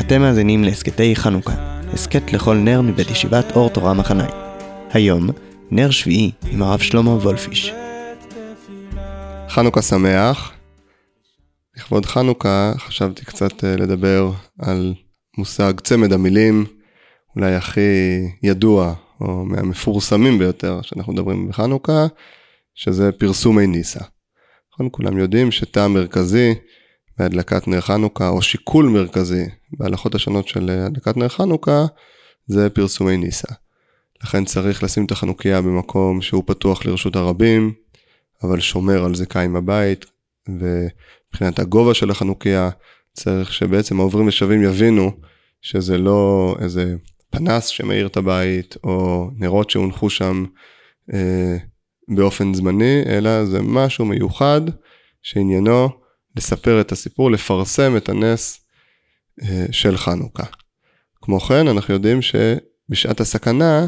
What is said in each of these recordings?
אתם מאזינים להסכתי חנוכה, הסכת לכל נר מבית ישיבת אור תורה מחניים. היום, נר שביעי עם הרב שלמה וולפיש. חנוכה שמח. לכבוד חנוכה חשבתי קצת אה, לדבר על מושג צמד המילים, אולי הכי ידוע או מהמפורסמים ביותר שאנחנו מדברים בחנוכה, שזה פרסומי ניסה. נכון, כולם יודעים שטעם מרכזי בהדלקת נר חנוכה, או שיקול מרכזי בהלכות השונות של הדלקת נר חנוכה, זה פרסומי ניסה. לכן צריך לשים את החנוכיה במקום שהוא פתוח לרשות הרבים, אבל שומר על זיקה עם הבית, ומבחינת הגובה של החנוכיה, צריך שבעצם העוברים ושבים יבינו שזה לא איזה פנס שמאיר את הבית, או נרות שהונחו שם אה, באופן זמני, אלא זה משהו מיוחד שעניינו לספר את הסיפור, לפרסם את הנס אה, של חנוכה. כמו כן, אנחנו יודעים שבשעת הסכנה,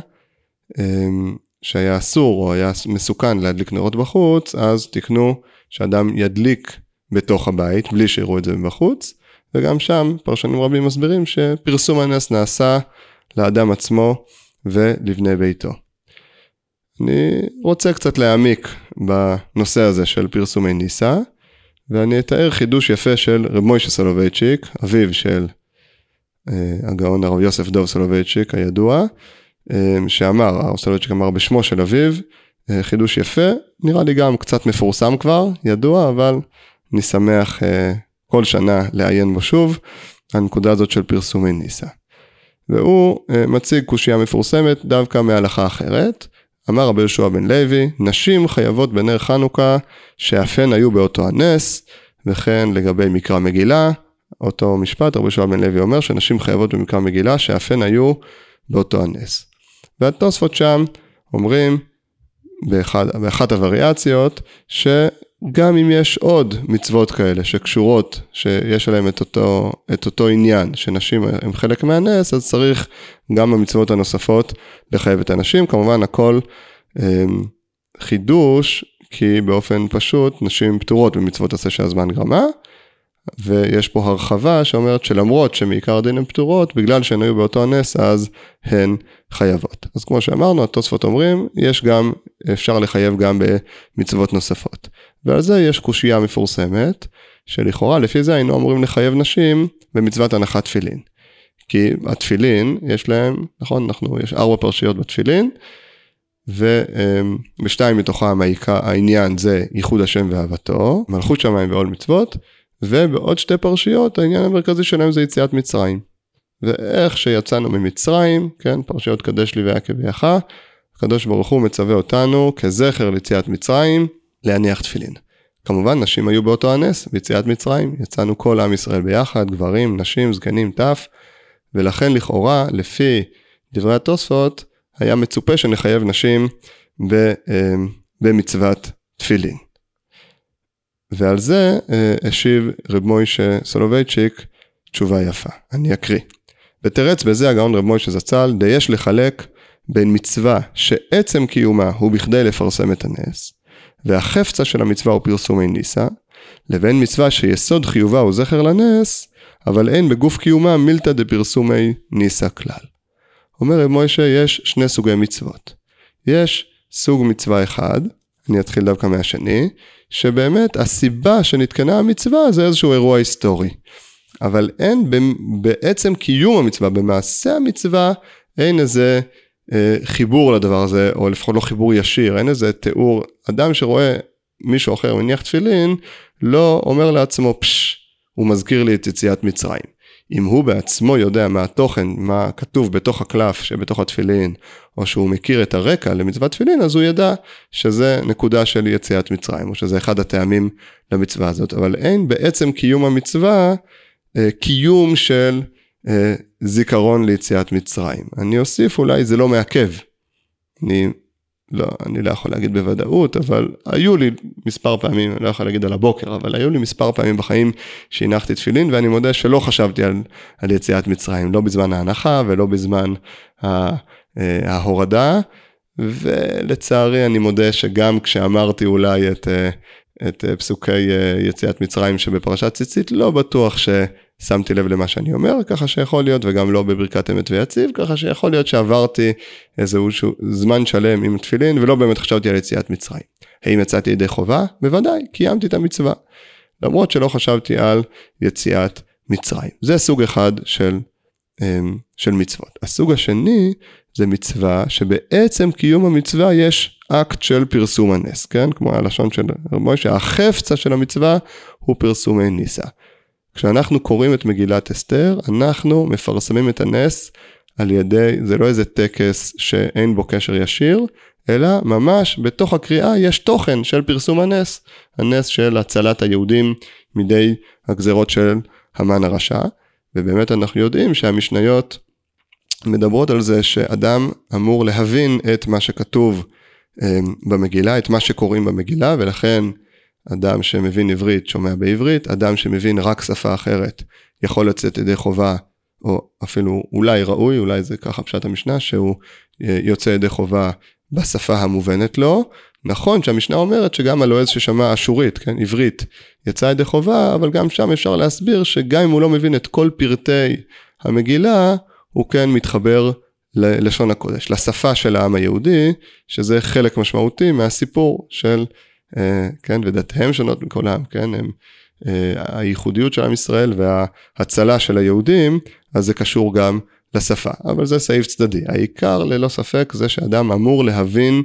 אה, שהיה אסור או היה מסוכן להדליק נרות בחוץ, אז תקנו שאדם ידליק בתוך הבית, בלי שיראו את זה מבחוץ, וגם שם פרשנים רבים מסבירים שפרסום הנס נעשה לאדם עצמו ולבני ביתו. אני רוצה קצת להעמיק בנושא הזה של פרסומי ניסא, ואני אתאר חידוש יפה של רב מוישה סולובייצ'יק, אביו של אה, הגאון הרב יוסף דוב סולובייצ'יק הידוע, אה, שאמר, הרב סולובייצ'יק אמר בשמו של אביו, אה, חידוש יפה, נראה לי גם קצת מפורסם כבר, ידוע, אבל אני שמח כל שנה לעיין בו שוב, הנקודה הזאת של פרסומי ניסא. והוא מציג קושייה מפורסמת דווקא מהלכה אחרת. אמר רבי יהושע בן לוי, נשים חייבות בנר חנוכה שאף הן היו באותו הנס, וכן לגבי מקרא מגילה, אותו משפט, רבי יהושע בן לוי אומר שנשים חייבות במקרא מגילה שאף הן היו באותו הנס. והתוספות שם אומרים, באחד, באחת הווריאציות. גם אם יש עוד מצוות כאלה שקשורות, שיש עליהן את אותו, את אותו עניין, שנשים הן חלק מהנס, אז צריך גם במצוות הנוספות לחייב את הנשים. כמובן הכל אה, חידוש, כי באופן פשוט נשים פטורות במצוות עשה שהזמן גרמה, ויש פה הרחבה שאומרת שלמרות שמעיקר הדין הן פטורות, בגלל שהן היו באותו הנס, אז הן חייבות. אז כמו שאמרנו, התוספות אומרים, יש גם, אפשר לחייב גם במצוות נוספות. ועל זה יש קושייה מפורסמת, שלכאורה לפי זה היינו אמורים לחייב נשים במצוות הנחת תפילין. כי התפילין, יש להם, נכון, אנחנו, יש ארבע פרשיות בתפילין, ובשתיים מתוכם העניין זה ייחוד השם ואהבתו, מלכות שמיים ועול מצוות, ובעוד שתי פרשיות העניין המרכזי שלהם זה יציאת מצרים. ואיך שיצאנו ממצרים, כן, פרשיות קדש לי ויעקב ויחה, הקדוש ברוך הוא מצווה אותנו כזכר ליציאת מצרים, להניח תפילין. כמובן, נשים היו באותו הנס, ביציאת מצרים, יצאנו כל עם ישראל ביחד, גברים, נשים, זקנים, טף, ולכן לכאורה, לפי דברי התוספות, היה מצופה שנחייב נשים ב, במצוות תפילין. ועל זה אה, השיב רב מוישה סולובייצ'יק תשובה יפה. אני אקריא. ותרץ בזה הגאון רב מוישה זצ"ל, די יש לחלק בין מצווה שעצם קיומה הוא בכדי לפרסם את הנס, והחפצה של המצווה הוא פרסומי ניסה, לבין מצווה שיסוד חיובה הוא זכר לנס, אבל אין בגוף קיומה מילתא דפרסומי ניסה כלל. אומר רב מוישה, יש שני סוגי מצוות. יש סוג מצווה אחד, אני אתחיל דווקא מהשני, שבאמת הסיבה שנתקנה המצווה זה איזשהו אירוע היסטורי. אבל אין בעצם קיום המצווה, במעשה המצווה, אין איזה חיבור לדבר הזה, או לפחות לא חיבור ישיר, אין איזה תיאור. אדם שרואה מישהו אחר מניח תפילין, לא אומר לעצמו, פשש, הוא מזכיר לי את יציאת מצרים. אם הוא בעצמו יודע מה התוכן, מה כתוב בתוך הקלף שבתוך התפילין, או שהוא מכיר את הרקע למצוות תפילין, אז הוא ידע שזה נקודה של יציאת מצרים, או שזה אחד הטעמים למצווה הזאת. אבל אין בעצם קיום המצווה, אה, קיום של אה, זיכרון ליציאת מצרים. אני אוסיף, אולי זה לא מעכב. אני לא, אני לא יכול להגיד בוודאות, אבל היו לי מספר פעמים, אני לא יכול להגיד על הבוקר, אבל היו לי מספר פעמים בחיים שהנחתי תפילין, ואני מודה שלא חשבתי על, על יציאת מצרים, לא בזמן ההנחה ולא בזמן אה, ההורדה, ולצערי אני מודה שגם כשאמרתי אולי את, אה, את אה, פסוקי אה, יציאת מצרים שבפרשת ציצית, לא בטוח ששמתי לב למה שאני אומר, ככה שיכול להיות, וגם לא בברכת אמת ויציב, ככה שיכול להיות שעברתי איזשהו זמן שלם עם תפילין, ולא באמת חשבתי על יציאת מצרים. האם יצאתי ידי חובה? בוודאי, קיימתי את המצווה. למרות שלא חשבתי על יציאת מצרים. זה סוג אחד של, של מצוות. הסוג השני זה מצווה שבעצם קיום המצווה יש אקט של פרסום הנס, כן? כמו הלשון של רב מוישה, החפצה של המצווה הוא פרסומי ניסה. כשאנחנו קוראים את מגילת אסתר, אנחנו מפרסמים את הנס על ידי, זה לא איזה טקס שאין בו קשר ישיר, אלא ממש בתוך הקריאה יש תוכן של פרסום הנס, הנס של הצלת היהודים מידי הגזרות של המן הרשע, ובאמת אנחנו יודעים שהמשניות מדברות על זה שאדם אמור להבין את מה שכתוב אמ, במגילה, את מה שקוראים במגילה, ולכן אדם שמבין עברית שומע בעברית, אדם שמבין רק שפה אחרת יכול לצאת ידי חובה, או אפילו אולי ראוי, אולי זה ככה פשט המשנה, שהוא אה, יוצא ידי חובה בשפה המובנת לו. נכון שהמשנה אומרת שגם הלועז ששמע אשורית, כן, עברית, יצא ידי חובה, אבל גם שם אפשר להסביר שגם אם הוא לא מבין את כל פרטי המגילה, הוא כן מתחבר ללשון הקודש, לשפה של העם היהודי, שזה חלק משמעותי מהסיפור של, אה, כן, ודתיהם שונות מכל העם, כן, הם, אה, הייחודיות של עם ישראל וההצלה של היהודים, אז זה קשור גם לשפה, אבל זה סעיף צדדי. העיקר ללא ספק זה שאדם אמור להבין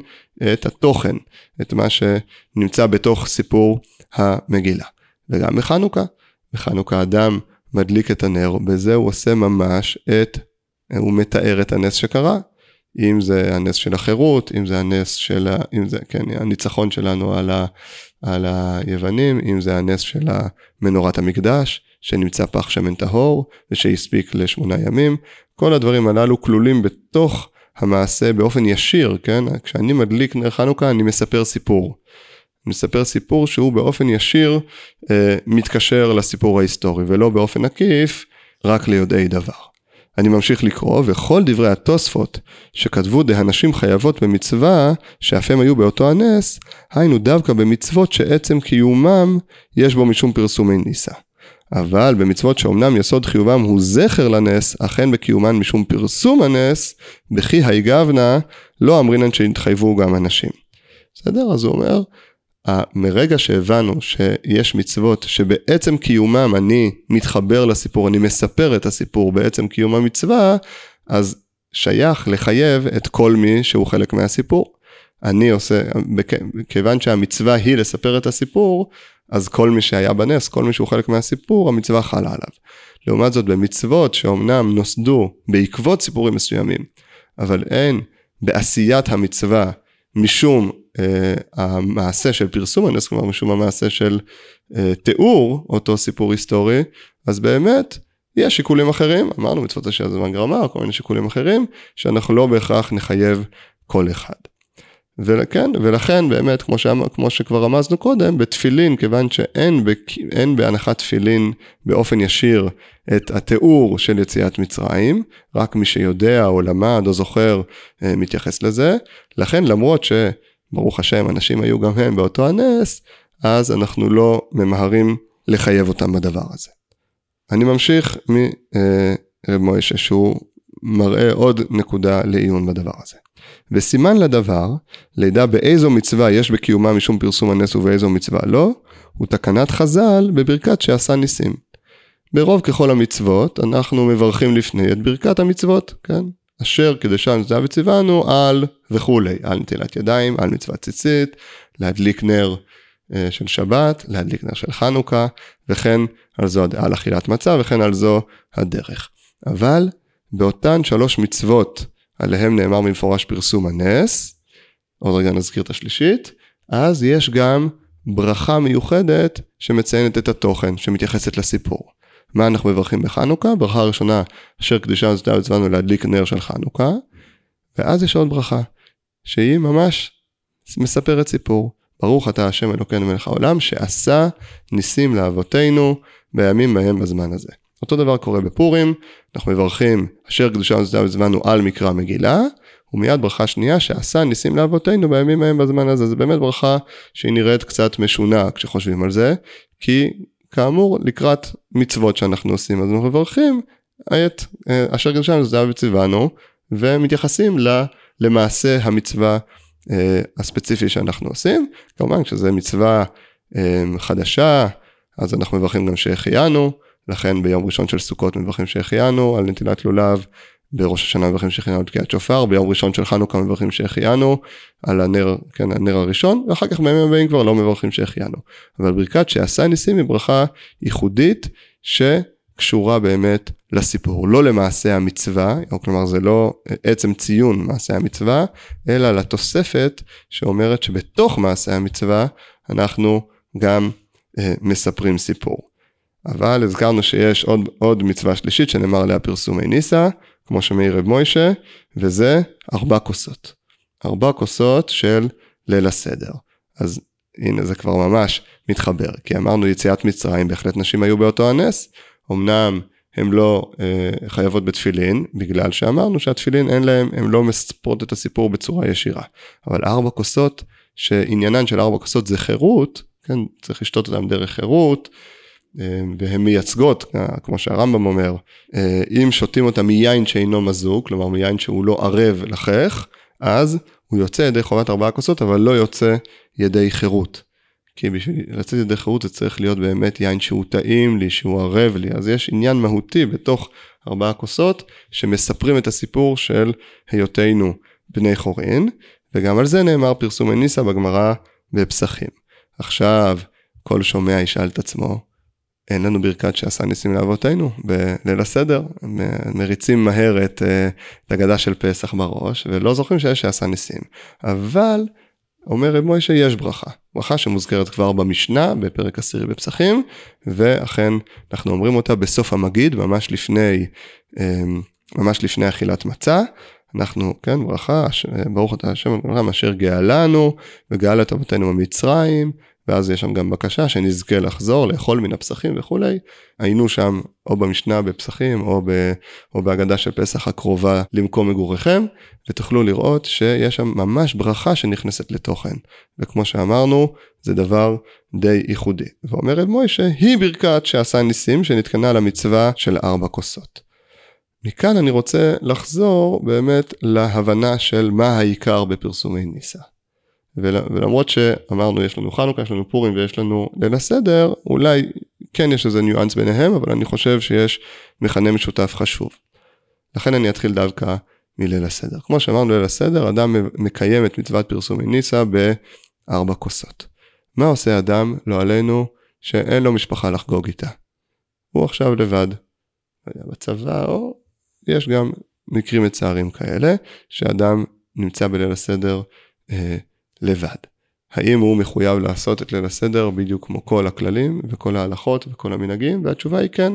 את התוכן, את מה שנמצא בתוך סיפור המגילה. וגם בחנוכה, בחנוכה אדם מדליק את הנר, בזה הוא עושה ממש את הוא מתאר את הנס שקרה, אם זה הנס של החירות, אם זה הנס של, אם זה, כן, הניצחון שלנו על, ה, על היוונים, אם זה הנס של מנורת המקדש, שנמצא פח שמן טהור ושהספיק לשמונה ימים, כל הדברים הללו כלולים בתוך המעשה באופן ישיר, כן? כשאני מדליק נר חנוכה אני מספר סיפור. מספר סיפור שהוא באופן ישיר אה, מתקשר לסיפור ההיסטורי ולא באופן עקיף רק ליודעי דבר. אני ממשיך לקרוא, וכל דברי התוספות שכתבו דהנשים חייבות במצווה, שאף הם היו באותו הנס, היינו דווקא במצוות שעצם קיומם יש בו משום פרסומי ניסה. אבל במצוות שאומנם יסוד חיובם הוא זכר לנס, אכן בקיומן משום פרסום הנס, בכי היגבנה, לא אמרינן שהתחייבו גם אנשים. בסדר? אז הוא אומר, מרגע שהבנו שיש מצוות שבעצם קיומם אני מתחבר לסיפור, אני מספר את הסיפור בעצם קיום המצווה, אז שייך לחייב את כל מי שהוא חלק מהסיפור. אני עושה, כיוון שהמצווה היא לספר את הסיפור, אז כל מי שהיה בנס, כל מי שהוא חלק מהסיפור, המצווה חלה עליו. לעומת זאת במצוות שאומנם נוסדו בעקבות סיפורים מסוימים, אבל אין בעשיית המצווה משום אה, המעשה של פרסום הנס, כלומר משום המעשה של אה, תיאור אותו סיפור היסטורי, אז באמת יש שיקולים אחרים, אמרנו מצוות השם זמן גרמה, כל מיני שיקולים אחרים, שאנחנו לא בהכרח נחייב כל אחד. וכן, ולכן באמת, כמו, שאמר, כמו שכבר רמזנו קודם, בתפילין, כיוון שאין בכ, בהנחת תפילין באופן ישיר את התיאור של יציאת מצרים, רק מי שיודע או למד או זוכר אה, מתייחס לזה, לכן למרות שברוך השם אנשים היו גם הם באותו הנס, אז אנחנו לא ממהרים לחייב אותם בדבר הזה. אני ממשיך מרב אה, מוישה שהוא מראה עוד נקודה לעיון בדבר הזה. וסימן לדבר, לידע באיזו מצווה יש בקיומה משום פרסום הנס ובאיזו מצווה לא, הוא תקנת חז"ל בברכת שעשה ניסים. ברוב ככל המצוות אנחנו מברכים לפני את ברכת המצוות, כן? אשר קדשה מצווה וציוונו על וכולי, על נטילת ידיים, על מצוות ציצית, להדליק נר אה, של שבת, להדליק נר של חנוכה, וכן על זו, על אכילת מצה, וכן על זו הדרך. אבל באותן שלוש מצוות עליהם נאמר במפורש פרסום הנס, עוד רגע נזכיר את השלישית, אז יש גם ברכה מיוחדת שמציינת את התוכן, שמתייחסת לסיפור. מה אנחנו מברכים בחנוכה? ברכה ראשונה, אשר קדושה נזדה וצבאנו להדליק נר של חנוכה, ואז יש עוד ברכה, שהיא ממש מספרת סיפור. ברוך אתה השם אלוקינו מלך העולם, שעשה ניסים לאבותינו בימים בהם בזמן הזה. אותו דבר קורה בפורים, אנחנו מברכים אשר קדושה ונצדה בזמנו על מקרא מגילה, ומיד ברכה שנייה שעשה ניסים לאבותינו בימים ההם בזמן הזה. זה באמת ברכה שהיא נראית קצת משונה כשחושבים על זה, כי כאמור לקראת מצוות שאנחנו עושים אז אנחנו מברכים את אה, אשר גרשנו זהב וציוונו ומתייחסים למעשה המצווה אה, הספציפי שאנחנו עושים. כמובן כשזה מצווה אה, חדשה אז אנחנו מברכים גם שהחיינו, לכן ביום ראשון של סוכות מברכים שהחיינו על נטילת לולב, בראש השנה מברכים שהחיינו על תקיעת שופר, ביום ראשון של חנוכה מברכים שהחיינו על הנר, כן, הנר הראשון, ואחר כך בימים הבאים כבר לא מברכים שהחיינו. אבל ברכת שעשה ניסים היא ברכה ייחודית שקשורה באמת לסיפור, לא למעשה המצווה, או כלומר זה לא עצם ציון מעשה המצווה, אלא לתוספת שאומרת שבתוך מעשה המצווה אנחנו גם אה, מספרים סיפור. אבל הזכרנו שיש עוד, עוד מצווה שלישית שנאמר עליה פרסומי ניסה, כמו שמעיר רב מוישה, וזה ארבע כוסות. ארבע כוסות של ליל הסדר. אז הנה זה כבר ממש מתחבר, כי אמרנו יציאת מצרים, בהחלט נשים היו באותו הנס, אמנם הן לא אה, חייבות בתפילין, בגלל שאמרנו שהתפילין אין להם, הן לא מספרות את הסיפור בצורה ישירה. אבל ארבע כוסות, שעניינן של ארבע כוסות זה חירות, כן, צריך לשתות אותם דרך חירות, והן מייצגות, אה, כמו שהרמב"ם אומר, אה, אם שותים אותם מיין שאינו מזוג, כלומר מיין שהוא לא ערב לחך, אז הוא יוצא ידי חובת ארבעה כוסות, אבל לא יוצא ידי חירות. כי בשביל לצאת ידי חירות זה צריך להיות באמת יין שהוא טעים לי, שהוא ערב לי, אז יש עניין מהותי בתוך ארבעה כוסות, שמספרים את הסיפור של היותנו בני חורין, וגם על זה נאמר פרסומי ניסה בגמרא בפסחים. עכשיו, כל שומע ישאל את עצמו, אין לנו ברכת שעשה ניסים לאבותינו בליל הסדר, מריצים מהר את, אה, את הגדה של פסח בראש, ולא זוכרים שיש שעשה ניסים. אבל, אומר רב מוישה, יש ברכה. ברכה שמוזכרת כבר במשנה, בפרק עשירי בפסחים, ואכן אנחנו אומרים אותה בסוף המגיד, ממש לפני, אה, ממש לפני אכילת מצה. אנחנו, כן, ברכה, ברוך אתה השם אלוהים אשר גאלנו וגאל את אבותינו ממצרים, ואז יש שם גם בקשה שנזכה לחזור, לאכול מן הפסחים וכולי. היינו שם או במשנה בפסחים או, ב, או בהגדה של פסח הקרובה למקום מגוריכם, ותוכלו לראות שיש שם ממש ברכה שנכנסת לתוכן. וכמו שאמרנו, זה דבר די ייחודי. ואומר רב מוישה, היא ברכת שעשה ניסים שנתקנה למצווה של ארבע כוסות. מכאן אני רוצה לחזור באמת להבנה של מה העיקר בפרסומי ניסה. ולמרות שאמרנו יש לנו חנוכה, יש לנו פורים ויש לנו ליל הסדר, אולי כן יש איזה ניואנס ביניהם, אבל אני חושב שיש מכנה משותף חשוב. לכן אני אתחיל דווקא מליל הסדר. כמו שאמרנו ליל הסדר, אדם מקיים את מצוות פרסומי ניסה בארבע כוסות. מה עושה אדם, לא עלינו, שאין לו משפחה לחגוג איתה? הוא עכשיו לבד. בצבא או יש גם מקרים מצערים כאלה, שאדם נמצא בליל הסדר אה, לבד. האם הוא מחויב לעשות את ליל הסדר בדיוק כמו כל הכללים וכל ההלכות וכל המנהגים? והתשובה היא כן,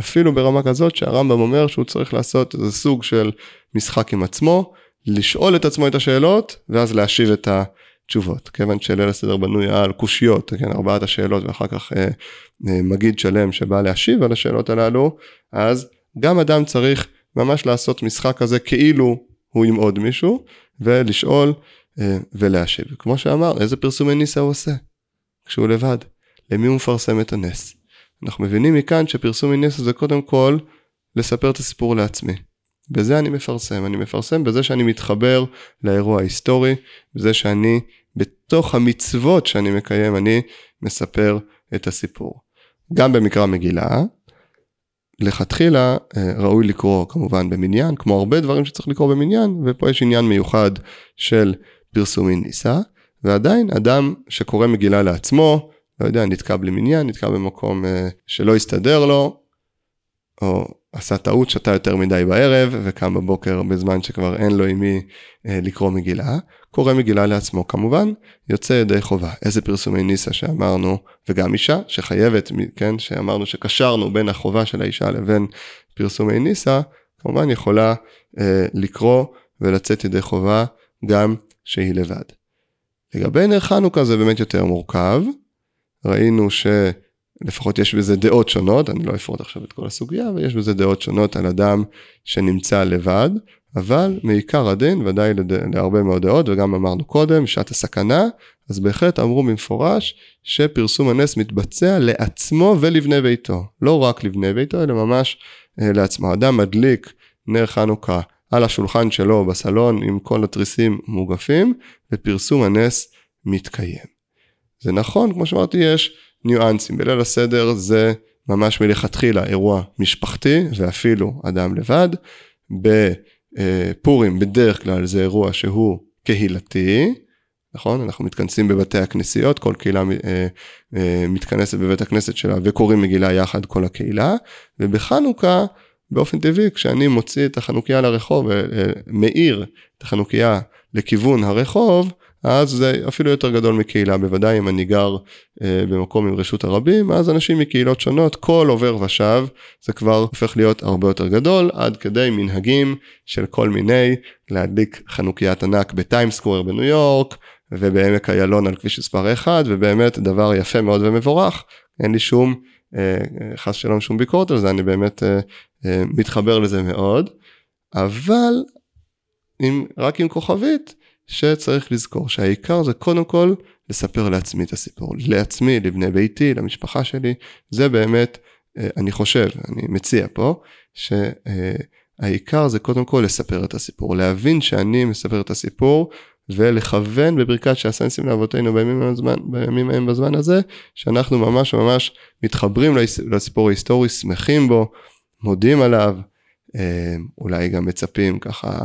אפילו ברמה כזאת שהרמב"ם אומר שהוא צריך לעשות איזה סוג של משחק עם עצמו, לשאול את עצמו את השאלות ואז להשיב את התשובות. כיוון שליל הסדר בנוי על קושיות, כן, ארבעת השאלות ואחר כך אה, אה, מגיד שלם שבא להשיב על השאלות הללו, אז גם אדם צריך ממש לעשות משחק כזה כאילו הוא עם עוד מישהו, ולשאול ולהשיב. כמו שאמר, איזה פרסומי ניסה הוא עושה? כשהוא לבד. למי הוא מפרסם את הנס? אנחנו מבינים מכאן שפרסומי ניסה זה קודם כל לספר את הסיפור לעצמי. בזה אני מפרסם, אני מפרסם בזה שאני מתחבר לאירוע ההיסטורי, בזה שאני בתוך המצוות שאני מקיים, אני מספר את הסיפור. גם במקרא מגילה, לכתחילה אה, ראוי לקרוא כמובן במניין, כמו הרבה דברים שצריך לקרוא במניין, ופה יש עניין מיוחד של פרסומי ניסה, ועדיין אדם שקורא מגילה לעצמו, לא יודע, נתקע בלי מניין, נתקע במקום אה, שלא הסתדר לו, או עשה טעות, שתה יותר מדי בערב, וקם בבוקר בזמן שכבר אין לו עם מי אה, לקרוא מגילה, קורא מגילה לעצמו כמובן, יוצא ידי חובה. איזה פרסומי ניסה שאמרנו, וגם אישה שחייבת, כן, שאמרנו שקשרנו בין החובה של האישה לבין פרסומי ניסה, כמובן יכולה אה, לקרוא ולצאת ידי חובה גם שהיא לבד. לגבי נר חנוכה זה באמת יותר מורכב, ראינו ש... לפחות יש בזה דעות שונות, אני לא אפרוט עכשיו את כל הסוגיה, אבל יש בזה דעות שונות על אדם שנמצא לבד, אבל מעיקר הדין, ודאי להרבה מאוד דעות, וגם אמרנו קודם, שעת הסכנה, אז בהחלט אמרו במפורש שפרסום הנס מתבצע לעצמו ולבני ביתו. לא רק לבני ביתו, אלא ממש אה, לעצמו. אדם מדליק נר חנוכה על השולחן שלו בסלון עם כל התריסים מוגפים, ופרסום הנס מתקיים. זה נכון, כמו שאמרתי, יש ניואנסים. בליל הסדר זה ממש מלכתחילה אירוע משפחתי, ואפילו אדם לבד. בפורים בדרך כלל זה אירוע שהוא קהילתי, נכון? אנחנו מתכנסים בבתי הכנסיות, כל קהילה אה, אה, מתכנסת בבית הכנסת שלה וקוראים מגילה יחד כל הקהילה, ובחנוכה באופן טבעי כשאני מוציא את החנוכיה לרחוב ומאיר אה, את החנוכיה לכיוון הרחוב, אז זה אפילו יותר גדול מקהילה, בוודאי אם אני גר אה, במקום עם רשות הרבים, אז אנשים מקהילות שונות, כל עובר ושב, זה כבר הופך להיות הרבה יותר גדול, עד כדי מנהגים של כל מיני, להדליק חנוקיית ענק בטיימסקוור בניו יורק, ובעמק איילון על כביש מספר 1, ובאמת דבר יפה מאוד ומבורך, אין לי שום, אה, חס שלום שום ביקורת על זה, אני באמת אה, אה, מתחבר לזה מאוד, אבל עם, רק עם כוכבית, שצריך לזכור שהעיקר זה קודם כל לספר לעצמי את הסיפור, לעצמי, לבני ביתי, למשפחה שלי, זה באמת, אה, אני חושב, אני מציע פה, שהעיקר זה קודם כל לספר את הסיפור, להבין שאני מספר את הסיפור ולכוון בברכת שעשה ניסים לאבותינו בימים, הזמן, בימים ההם בזמן הזה, שאנחנו ממש ממש מתחברים לסיפור ההיסטורי, שמחים בו, מודים עליו, אה, אולי גם מצפים ככה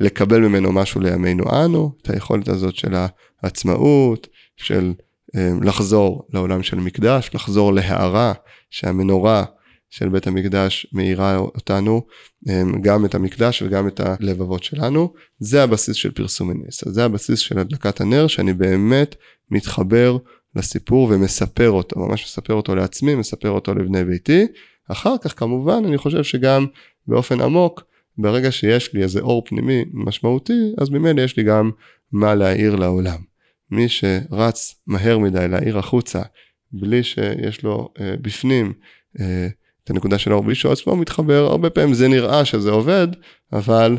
לקבל ממנו משהו לימינו. אנו, את היכולת הזאת של העצמאות, של אה, לחזור לעולם של מקדש, לחזור להערה שהמנורה של בית המקדש מאירה אותנו, אה, גם את המקדש וגם את הלבבות שלנו. זה הבסיס של פרסום הנס, זה הבסיס של הדלקת הנר, שאני באמת מתחבר לסיפור ומספר אותו, ממש מספר אותו לעצמי, מספר אותו לבני ביתי. אחר כך כמובן אני חושב שגם באופן עמוק ברגע שיש לי איזה אור פנימי משמעותי, אז ממילא יש לי גם מה להעיר לעולם. מי שרץ מהר מדי להעיר החוצה, בלי שיש לו אה, בפנים אה, את הנקודה של שהוא עצמו מתחבר, הרבה פעמים זה נראה שזה עובד, אבל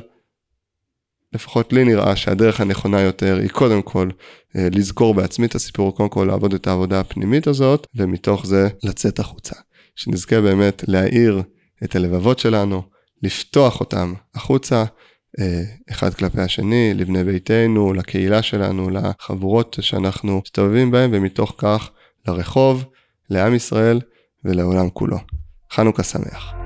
לפחות לי נראה שהדרך הנכונה יותר היא קודם כל אה, לזכור בעצמי את הסיפור, קודם כל לעבוד את העבודה הפנימית הזאת, ומתוך זה לצאת החוצה. שנזכה באמת להאיר את הלבבות שלנו, לפתוח אותם החוצה, אה, אחד כלפי השני, לבני ביתנו, לקהילה שלנו, לחבורות שאנחנו מסתובבים בהן, ומתוך כך לרחוב, לעם ישראל ולעולם כולו. חנוכה שמח.